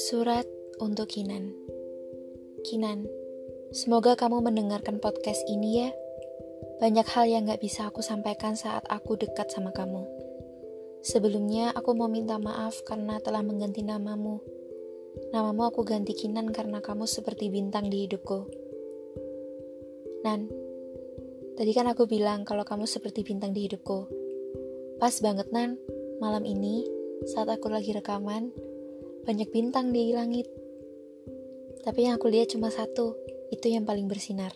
Surat untuk Kinan. Kinan, semoga kamu mendengarkan podcast ini ya. Banyak hal yang gak bisa aku sampaikan saat aku dekat sama kamu. Sebelumnya, aku mau minta maaf karena telah mengganti namamu. Namamu aku ganti Kinan karena kamu seperti bintang di hidupku. Nan, tadi kan aku bilang kalau kamu seperti bintang di hidupku. Pas banget, Nan. Malam ini, saat aku lagi rekaman, banyak bintang di langit. Tapi yang aku lihat cuma satu, itu yang paling bersinar.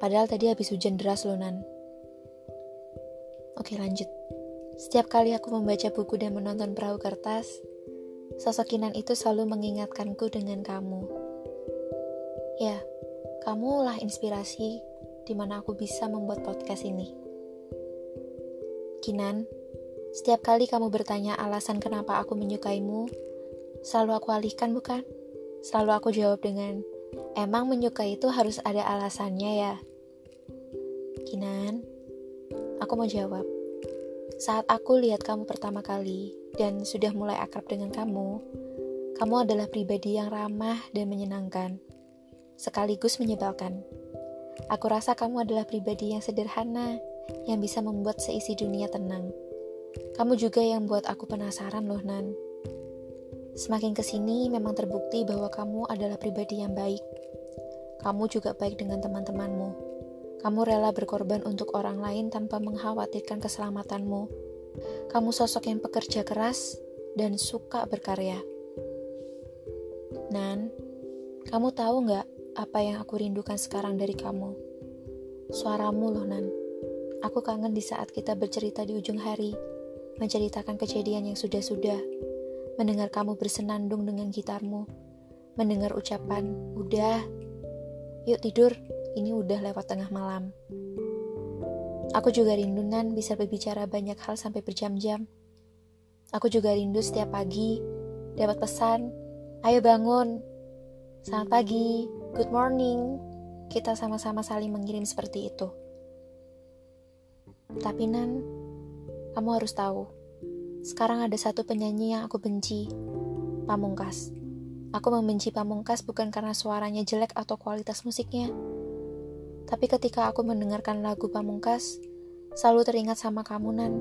Padahal tadi habis hujan deras loh, Nan. Oke, lanjut. Setiap kali aku membaca buku dan menonton perahu kertas, sosok Kinan itu selalu mengingatkanku dengan kamu. Ya, kamulah inspirasi di mana aku bisa membuat podcast ini. Kinan, setiap kali kamu bertanya alasan kenapa aku menyukaimu, selalu aku alihkan bukan? Selalu aku jawab dengan, emang menyukai itu harus ada alasannya ya? Kinan, aku mau jawab. Saat aku lihat kamu pertama kali dan sudah mulai akrab dengan kamu, kamu adalah pribadi yang ramah dan menyenangkan, sekaligus menyebalkan. Aku rasa kamu adalah pribadi yang sederhana, yang bisa membuat seisi dunia tenang. Kamu juga yang buat aku penasaran loh, Nan. Semakin ke sini memang terbukti bahwa kamu adalah pribadi yang baik. Kamu juga baik dengan teman-temanmu. Kamu rela berkorban untuk orang lain tanpa mengkhawatirkan keselamatanmu. Kamu sosok yang pekerja keras dan suka berkarya. Nan, kamu tahu nggak apa yang aku rindukan sekarang dari kamu? Suaramu loh, Nan. Aku kangen di saat kita bercerita di ujung hari menceritakan kejadian yang sudah-sudah, mendengar kamu bersenandung dengan gitarmu, mendengar ucapan, udah, yuk tidur, ini udah lewat tengah malam. Aku juga rindu Nan bisa berbicara banyak hal sampai berjam-jam. Aku juga rindu setiap pagi dapat pesan, ayo bangun, selamat pagi, good morning. Kita sama-sama saling mengirim seperti itu. Tapi Nan, kamu harus tahu, sekarang ada satu penyanyi yang aku benci, Pamungkas. Aku membenci Pamungkas bukan karena suaranya jelek atau kualitas musiknya. Tapi ketika aku mendengarkan lagu Pamungkas, selalu teringat sama kamu, Nan.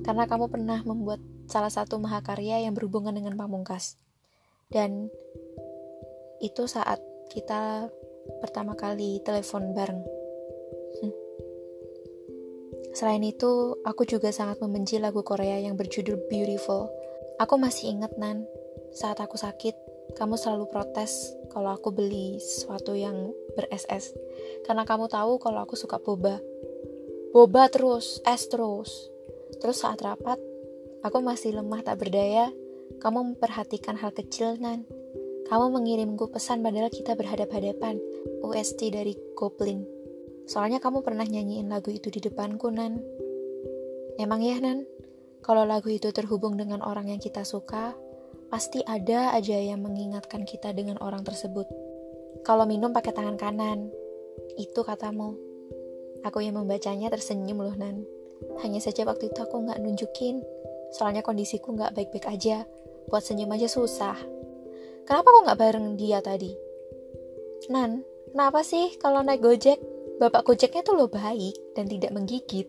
Karena kamu pernah membuat salah satu mahakarya yang berhubungan dengan Pamungkas. Dan itu saat kita pertama kali telepon bareng. Selain itu, aku juga sangat membenci lagu Korea yang berjudul Beautiful. Aku masih ingat, Nan, saat aku sakit, kamu selalu protes kalau aku beli sesuatu yang ber-SS. Karena kamu tahu kalau aku suka boba. Boba terus, es terus. Terus saat rapat, aku masih lemah tak berdaya. Kamu memperhatikan hal kecil, Nan. Kamu mengirimku pesan padahal kita berhadap-hadapan. UST dari Goblin. Soalnya kamu pernah nyanyiin lagu itu di depanku, Nan. Emang ya, Nan? Kalau lagu itu terhubung dengan orang yang kita suka, pasti ada aja yang mengingatkan kita dengan orang tersebut. Kalau minum pakai tangan kanan, itu katamu. Aku yang membacanya tersenyum loh, Nan. Hanya saja waktu itu aku nggak nunjukin, soalnya kondisiku nggak baik-baik aja. Buat senyum aja susah. Kenapa kok nggak bareng dia tadi? Nan, kenapa sih kalau naik gojek Bapak Gojeknya tuh lo baik dan tidak menggigit.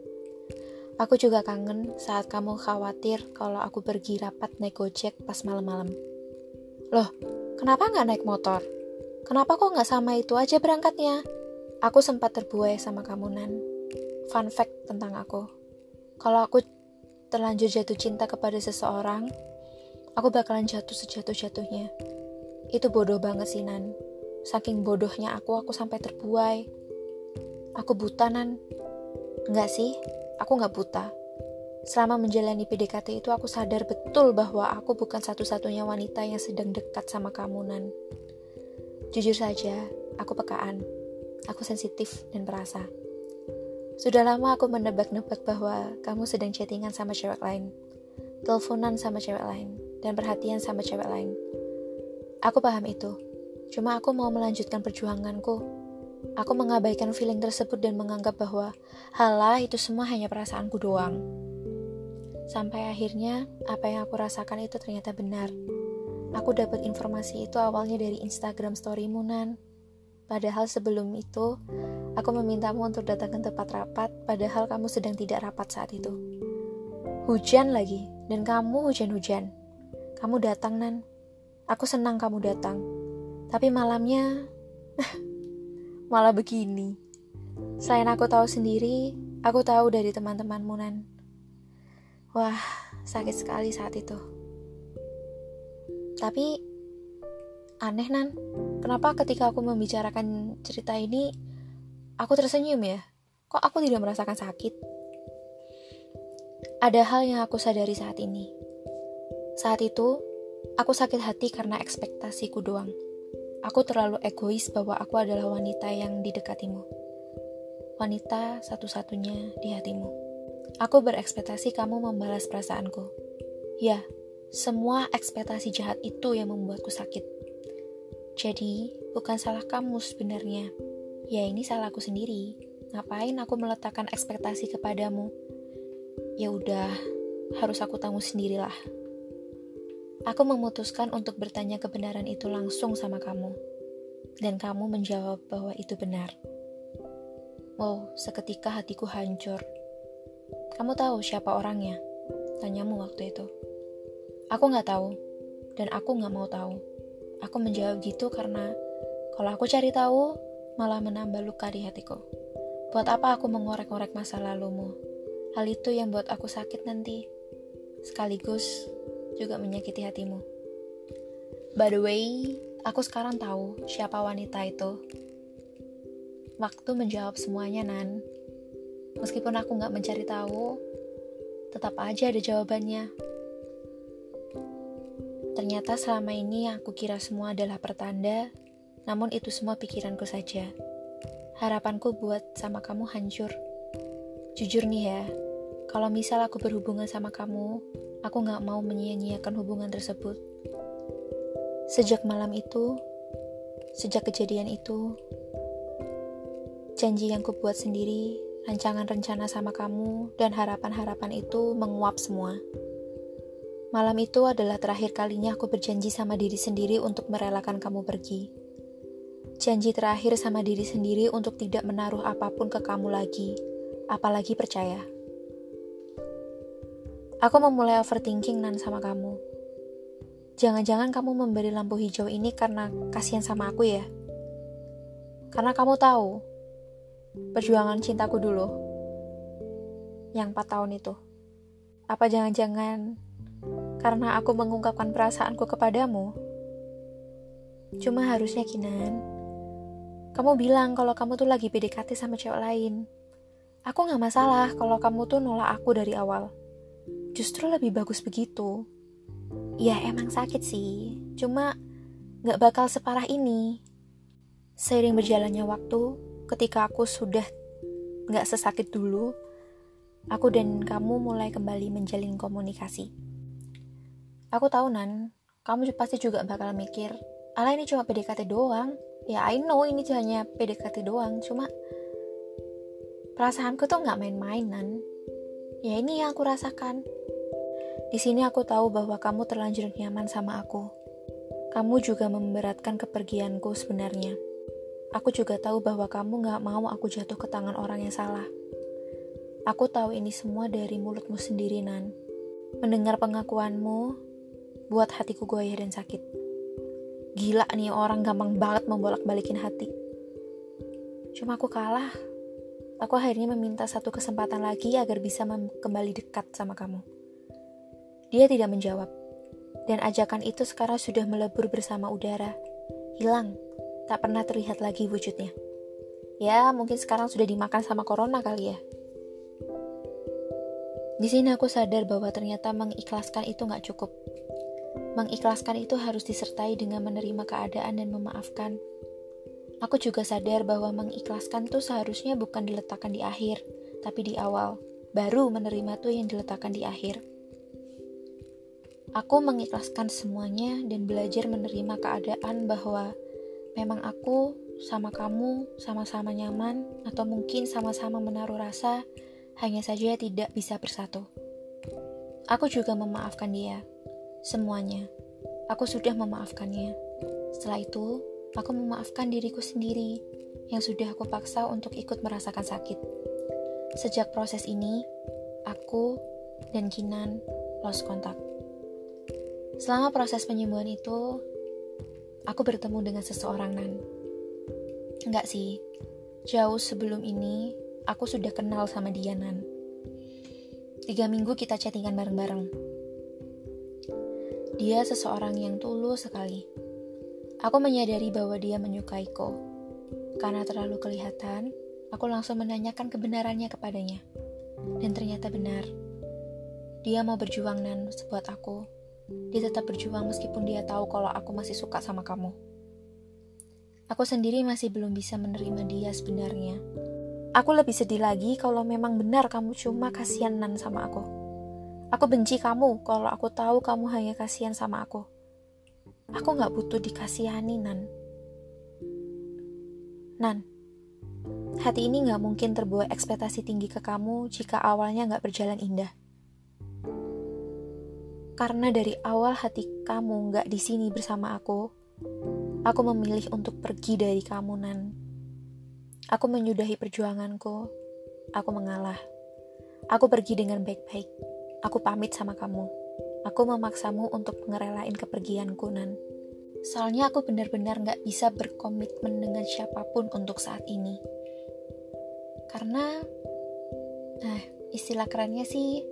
Aku juga kangen saat kamu khawatir kalau aku pergi rapat naik Gojek pas malam-malam. Loh, kenapa nggak naik motor? Kenapa kok nggak sama itu aja berangkatnya? Aku sempat terbuai sama kamu, Nan. Fun fact tentang aku. Kalau aku terlanjur jatuh cinta kepada seseorang, aku bakalan jatuh sejatuh-jatuhnya. Itu bodoh banget sih, Nan. Saking bodohnya aku, aku sampai terbuai. Aku buta, Nan. Enggak sih, aku nggak buta. Selama menjalani PDKT itu aku sadar betul bahwa aku bukan satu-satunya wanita yang sedang dekat sama kamu, Nan. Jujur saja, aku pekaan. Aku sensitif dan perasa. Sudah lama aku menebak-nebak bahwa kamu sedang chattingan sama cewek lain, teleponan sama cewek lain, dan perhatian sama cewek lain. Aku paham itu. Cuma aku mau melanjutkan perjuanganku Aku mengabaikan feeling tersebut dan menganggap bahwa halah itu semua hanya perasaanku doang. Sampai akhirnya apa yang aku rasakan itu ternyata benar. Aku dapat informasi itu awalnya dari Instagram storymu, Nan. Padahal sebelum itu, aku memintamu untuk datang ke tempat rapat, padahal kamu sedang tidak rapat saat itu. Hujan lagi, dan kamu hujan-hujan. Kamu datang, Nan. Aku senang kamu datang. Tapi malamnya, malah begini. Selain aku tahu sendiri, aku tahu dari teman-temanmu, Nan. Wah, sakit sekali saat itu. Tapi aneh nan, kenapa ketika aku membicarakan cerita ini, aku tersenyum ya? Kok aku tidak merasakan sakit? Ada hal yang aku sadari saat ini. Saat itu, aku sakit hati karena ekspektasiku doang. Aku terlalu egois bahwa aku adalah wanita yang didekatimu. Wanita satu-satunya di hatimu. Aku berekspektasi kamu membalas perasaanku. Ya, semua ekspektasi jahat itu yang membuatku sakit. Jadi, bukan salah kamu sebenarnya. Ya ini salahku sendiri. Ngapain aku meletakkan ekspektasi kepadamu? Ya udah, harus aku tanggung sendirilah. Aku memutuskan untuk bertanya kebenaran itu langsung sama kamu. Dan kamu menjawab bahwa itu benar. Wow, seketika hatiku hancur. Kamu tahu siapa orangnya? Tanyamu waktu itu. Aku nggak tahu, dan aku nggak mau tahu. Aku menjawab gitu karena kalau aku cari tahu, malah menambah luka di hatiku. Buat apa aku mengorek-ngorek masa lalumu? Hal itu yang buat aku sakit nanti. Sekaligus juga menyakiti hatimu. By the way, aku sekarang tahu siapa wanita itu. Waktu menjawab semuanya, Nan. Meskipun aku nggak mencari tahu, tetap aja ada jawabannya. Ternyata selama ini yang aku kira semua adalah pertanda, namun itu semua pikiranku saja. Harapanku buat sama kamu hancur. Jujur nih ya, kalau misal aku berhubungan sama kamu, aku gak mau menyia-nyiakan hubungan tersebut. Sejak malam itu, sejak kejadian itu, janji yang kubuat sendiri, rancangan rencana sama kamu, dan harapan-harapan itu menguap semua. Malam itu adalah terakhir kalinya aku berjanji sama diri sendiri untuk merelakan kamu pergi. Janji terakhir sama diri sendiri untuk tidak menaruh apa pun ke kamu lagi, apalagi percaya. Aku memulai overthinking nan sama kamu. Jangan-jangan kamu memberi lampu hijau ini karena kasihan sama aku ya? Karena kamu tahu, perjuangan cintaku dulu, yang 4 tahun itu. Apa jangan-jangan karena aku mengungkapkan perasaanku kepadamu. Cuma harusnya Kinan, kamu bilang kalau kamu tuh lagi PDKT sama cewek lain. Aku gak masalah kalau kamu tuh nolak aku dari awal. Justru lebih bagus begitu. Ya emang sakit sih, cuma gak bakal separah ini. Seiring berjalannya waktu, ketika aku sudah gak sesakit dulu, aku dan kamu mulai kembali menjalin komunikasi. Aku tahu Nan, kamu pasti juga bakal mikir, ala ini cuma PDKT doang. Ya I know ini hanya PDKT doang, cuma perasaanku tuh nggak main-main Nan. Ya ini yang aku rasakan. Di sini aku tahu bahwa kamu terlanjur nyaman sama aku. Kamu juga memberatkan kepergianku sebenarnya. Aku juga tahu bahwa kamu gak mau aku jatuh ke tangan orang yang salah. Aku tahu ini semua dari mulutmu sendiri, Nan. Mendengar pengakuanmu, buat hatiku goyah dan sakit. Gila nih orang gampang banget membolak-balikin hati. Cuma aku kalah. Aku akhirnya meminta satu kesempatan lagi agar bisa kembali dekat sama kamu. Dia tidak menjawab. Dan ajakan itu sekarang sudah melebur bersama udara. Hilang. Tak pernah terlihat lagi wujudnya. Ya, mungkin sekarang sudah dimakan sama corona kali ya. Di sini aku sadar bahwa ternyata mengikhlaskan itu nggak cukup. Mengikhlaskan itu harus disertai dengan menerima keadaan dan memaafkan. Aku juga sadar bahwa mengikhlaskan itu seharusnya bukan diletakkan di akhir, tapi di awal. Baru menerima tuh yang diletakkan di akhir. Aku mengikhlaskan semuanya dan belajar menerima keadaan bahwa memang aku sama kamu sama-sama nyaman atau mungkin sama-sama menaruh rasa, hanya saja tidak bisa bersatu. Aku juga memaafkan dia semuanya. aku sudah memaafkannya. Setelah itu, aku memaafkan diriku sendiri yang sudah aku paksa untuk ikut merasakan sakit. Sejak proses ini, aku dan Kinan lost kontak. Selama proses penyembuhan itu, aku bertemu dengan seseorang Nan. Enggak sih, jauh sebelum ini aku sudah kenal sama dia Nan. Tiga minggu kita chattingan bareng-bareng. Dia seseorang yang tulus sekali. Aku menyadari bahwa dia menyukaiku. Karena terlalu kelihatan, aku langsung menanyakan kebenarannya kepadanya. Dan ternyata benar. Dia mau berjuang Nan buat aku dia tetap berjuang meskipun dia tahu kalau aku masih suka sama kamu. Aku sendiri masih belum bisa menerima dia sebenarnya. Aku lebih sedih lagi kalau memang benar kamu cuma kasihanan sama aku. Aku benci kamu kalau aku tahu kamu hanya kasihan sama aku. Aku gak butuh dikasihani, Nan. Nan, hati ini gak mungkin terbawa ekspektasi tinggi ke kamu jika awalnya gak berjalan indah. Karena dari awal hati kamu gak di sini bersama aku, aku memilih untuk pergi dari kamu, Nan. Aku menyudahi perjuanganku. Aku mengalah. Aku pergi dengan baik-baik. Aku pamit sama kamu. Aku memaksamu untuk ngerelain kepergianku, Nan. Soalnya aku benar-benar gak bisa berkomitmen dengan siapa pun untuk saat ini. Karena, nah, istilah kerennya sih,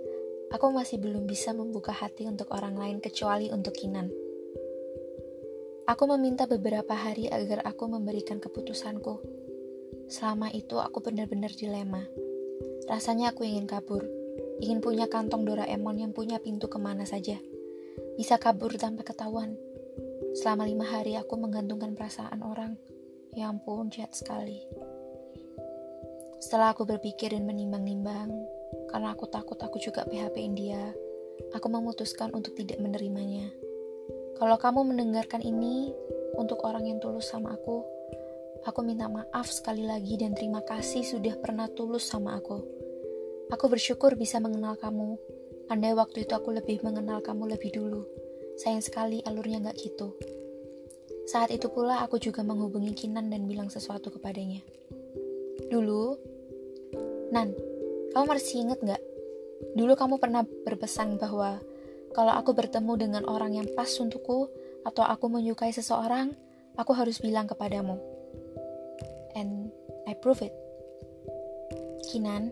Aku masih belum bisa membuka hati untuk orang lain kecuali untuk Kinan. Aku meminta beberapa hari agar aku memberikan keputusanku. Selama itu aku benar-benar dilema. Rasanya aku ingin kabur, ingin punya kantong Doraemon yang punya pintu ke mana saja. Bisa kabur tanpa ketahuan. Selama lima hari aku menggantungkan perasaan orang. Ya ampun, jahat sekali. Setelah aku berpikir dan menimbang-nimbang, karena aku takut aku juga PHP-in dia, aku memutuskan untuk tidak menerimanya. Kalau kamu mendengarkan ini untuk orang yang tulus sama aku, aku minta maaf sekali lagi dan terima kasih sudah pernah tulus sama aku. Aku bersyukur bisa mengenal kamu. Andai waktu itu aku lebih mengenal kamu lebih dulu. Sayang sekali alurnya gak gitu. Saat itu pula aku juga menghubungi Kinan dan bilang sesuatu kepadanya. Dulu, Nan, kamu masih inget gak? Dulu kamu pernah berpesan bahwa kalau aku bertemu dengan orang yang pas untukku atau aku menyukai seseorang, aku harus bilang kepadamu. And I prove it. Kinan,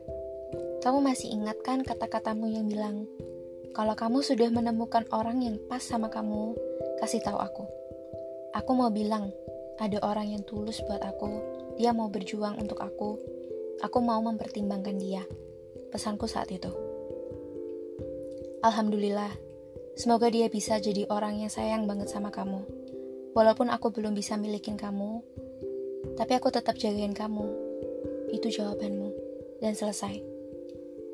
kamu masih ingat kan kata-katamu yang bilang, kalau kamu sudah menemukan orang yang pas sama kamu, kasih tahu aku. Aku mau bilang, ada orang yang tulus buat aku, dia mau berjuang untuk aku, aku mau mempertimbangkan dia pesanku saat itu. Alhamdulillah, semoga dia bisa jadi orang yang sayang banget sama kamu. Walaupun aku belum bisa milikin kamu, tapi aku tetap jagain kamu. Itu jawabanmu. Dan selesai.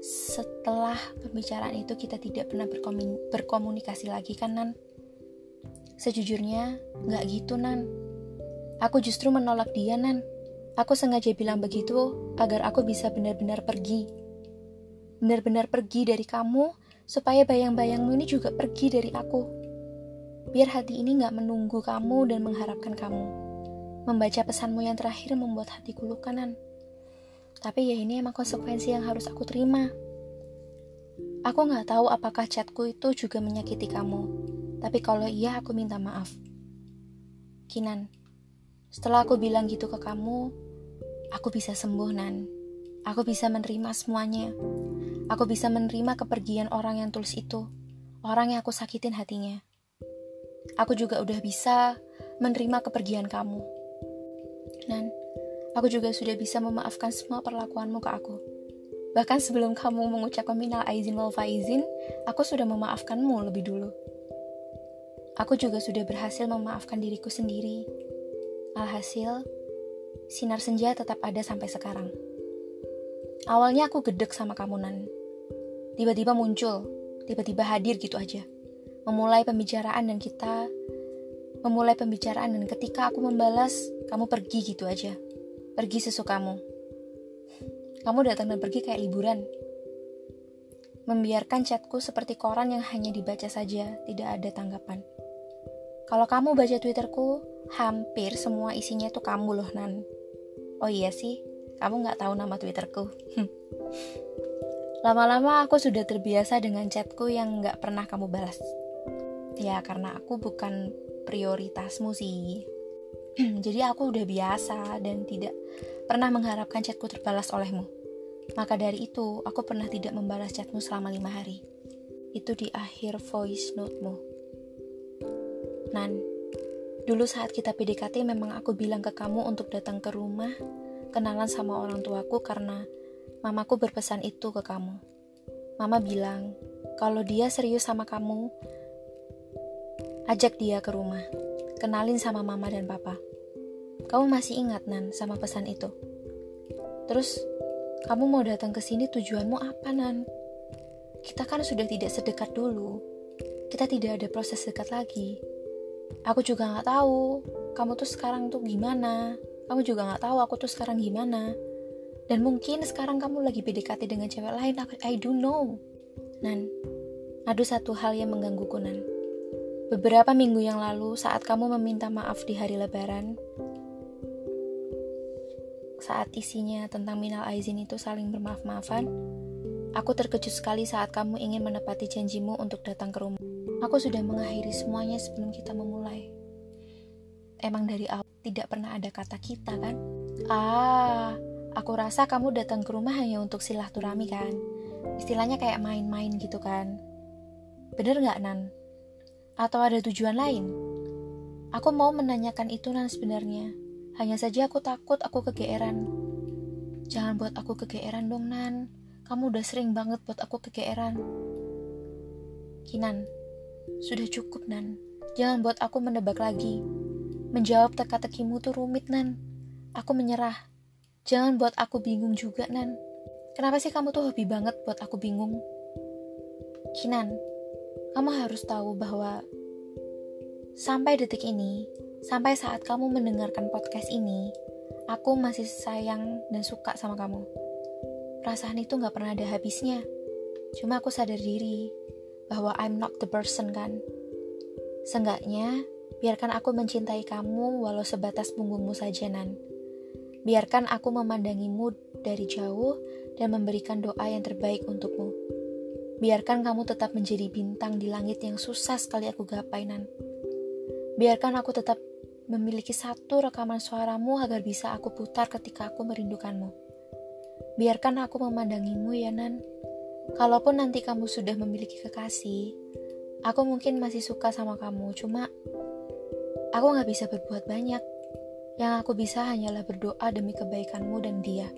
Setelah pembicaraan itu kita tidak pernah berkomunikasi lagi kan, Nan? Sejujurnya, gak gitu, Nan. Aku justru menolak dia, Nan. Aku sengaja bilang begitu agar aku bisa benar-benar pergi benar-benar pergi dari kamu, supaya bayang-bayangmu ini juga pergi dari aku. Biar hati ini gak menunggu kamu dan mengharapkan kamu. Membaca pesanmu yang terakhir membuat hatiku lukanan. Tapi ya ini emang konsekuensi yang harus aku terima. Aku gak tahu apakah chatku itu juga menyakiti kamu. Tapi kalau iya aku minta maaf. Kinan, setelah aku bilang gitu ke kamu, aku bisa sembuh, Nan. Aku bisa menerima semuanya. Aku bisa menerima kepergian orang yang tulus itu, orang yang aku sakitin hatinya. Aku juga udah bisa menerima kepergian kamu. Dan aku juga sudah bisa memaafkan semua perlakuanmu ke aku. Bahkan sebelum kamu mengucapkan minal aizin wal faizin, aku sudah memaafkanmu lebih dulu. Aku juga sudah berhasil memaafkan diriku sendiri. Alhasil, sinar senja tetap ada sampai sekarang. Awalnya aku gedek sama kamu, Nan. Tiba-tiba muncul, tiba-tiba hadir gitu aja. Memulai pembicaraan dan kita memulai pembicaraan dan ketika aku membalas, kamu pergi gitu aja. Pergi sesukamu. Kamu datang dan pergi kayak liburan. Membiarkan chatku seperti koran yang hanya dibaca saja, tidak ada tanggapan. Kalau kamu baca Twitterku, hampir semua isinya itu kamu loh, Nan. Oh iya sih, kamu nggak tahu nama Twitterku. Lama-lama aku sudah terbiasa dengan chatku yang nggak pernah kamu balas. Ya, karena aku bukan prioritasmu sih. Jadi aku udah biasa dan tidak pernah mengharapkan chatku terbalas olehmu. Maka dari itu, aku pernah tidak membalas chatmu selama lima hari. Itu di akhir voice note-mu. Nan, dulu saat kita PDKT memang aku bilang ke kamu untuk datang ke rumah, kenalan sama orang tuaku karena mamaku berpesan itu ke kamu. Mama bilang, kalau dia serius sama kamu, Ajak dia ke rumah. Kenalin sama mama dan papa. Kamu masih ingat, Nan, sama pesan itu? Terus, kamu mau datang ke sini tujuanmu apa, Nan? Kita kan sudah tidak sedekat dulu. Kita tidak ada proses dekat lagi. Aku juga gak tahu kamu tuh sekarang tuh gimana. Kamu juga gak tahu aku tuh sekarang gimana. Dan mungkin sekarang kamu lagi PDKT dengan cewek lain. I do know. Nan, ada satu hal yang menggangguku, Nan. Beberapa minggu yang lalu, saat kamu meminta maaf di hari Lebaran, saat isinya tentang minal aizin itu saling bermaaf-maafan, aku terkejut sekali saat kamu ingin menepati janjimu untuk datang ke rumah. Aku sudah mengakhiri semuanya sebelum kita memulai. Emang dari awal tidak pernah ada kata kita kan? Ah, aku rasa kamu datang ke rumah hanya untuk silaturahmi kan? Istilahnya kayak main-main gitu kan? Bener nggak Nan? Atau ada tujuan lain? Aku mau menanyakan itu nan sebenarnya. Hanya saja aku takut aku kegeeran. Jangan buat aku kegeeran dong nan. Kamu udah sering banget buat aku kegeeran. Kinan, sudah cukup nan. Jangan buat aku menebak lagi. Menjawab teka-tekimu tuh rumit nan. Aku menyerah. Jangan buat aku bingung juga nan. Kenapa sih kamu tuh hobi banget buat aku bingung? Kinan, kamu harus tahu bahwa sampai detik ini, sampai saat kamu mendengarkan podcast ini, aku masih sayang dan suka sama kamu. Perasaan itu gak pernah ada habisnya. Cuma aku sadar diri bahwa I'm not the person kan. Seenggaknya, biarkan aku mencintai kamu walau sebatas punggungmu saja, Nan. Biarkan aku memandangimu dari jauh dan memberikan doa yang terbaik untukmu. Biarkan kamu tetap menjadi bintang di langit yang susah sekali aku gapai, Nan. Biarkan aku tetap memiliki satu rekaman suaramu agar bisa aku putar ketika aku merindukanmu. Biarkan aku memandangimu ya, Nan. Kalaupun nanti kamu sudah memiliki kekasih, aku mungkin masih suka sama kamu, cuma aku gak bisa berbuat banyak. Yang aku bisa hanyalah berdoa demi kebaikanmu dan dia.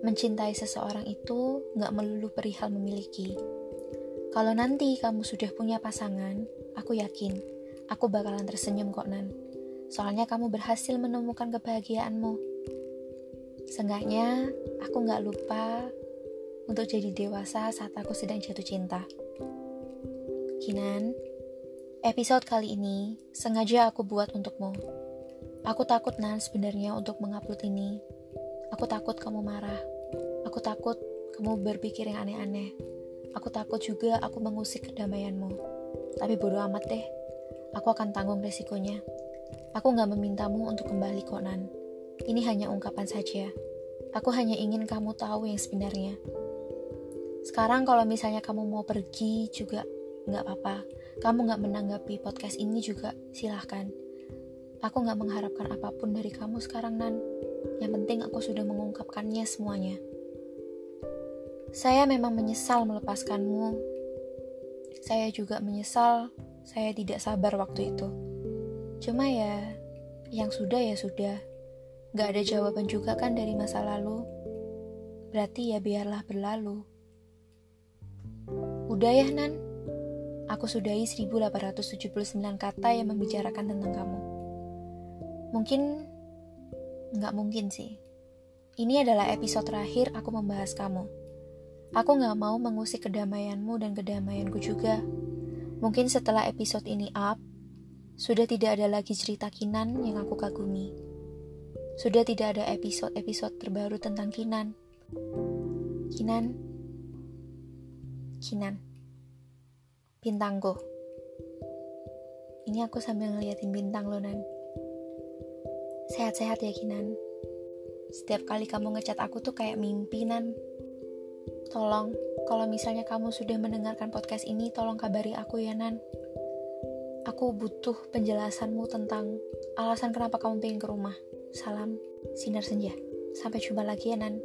Mencintai seseorang itu gak melulu perihal memiliki. Kalau nanti kamu sudah punya pasangan, aku yakin aku bakalan tersenyum kok Nan. Soalnya kamu berhasil menemukan kebahagiaanmu. Seenggaknya aku gak lupa untuk jadi dewasa saat aku sedang jatuh cinta. Kinan, episode kali ini sengaja aku buat untukmu. Aku takut Nan sebenarnya untuk mengupload ini Aku takut kamu marah. Aku takut kamu berpikir yang aneh-aneh. Aku takut juga aku mengusik kedamaianmu. Tapi bodo amat deh. Aku akan tanggung resikonya. Aku gak memintamu untuk kembali kok, Nan. Ini hanya ungkapan saja. Aku hanya ingin kamu tahu yang sebenarnya. Sekarang kalau misalnya kamu mau pergi juga gak apa-apa. Kamu gak menanggapi podcast ini juga silahkan. Aku gak mengharapkan apa pun dari kamu sekarang, Nan. Yang penting aku sudah mengungkapkannya semuanya. Saya memang menyesal melepaskanmu. Saya juga menyesal saya tidak sabar waktu itu. Cuma ya, yang sudah ya sudah. Gak ada jawaban juga kan dari masa lalu. Berarti ya biarlah berlalu. Udah ya Nan, aku sudahi 1879 kata yang membicarakan tentang kamu. Mungkin Nggak mungkin sih. Ini adalah episode terakhir aku membahas kamu. Aku nggak mau mengusik kedamaianmu dan kedamaianku juga. Mungkin setelah episode ini up, sudah tidak ada lagi cerita Kinan yang aku kagumi. Sudah tidak ada episode-episode terbaru tentang Kinan. Kinan, Kinan, bintangku. Ini aku sambil ngeliatin bintang lo, Nan. Sehat-sehat ya, Kinan. Setiap kali kamu ngecat aku tuh kayak mimpi, Nan. Tolong, kalau misalnya kamu sudah mendengarkan podcast ini, tolong kabari aku ya, Nan. Aku butuh penjelasanmu tentang alasan kenapa kamu pengen ke rumah. Salam, Sinar Senja. Sampai jumpa lagi ya, Nan.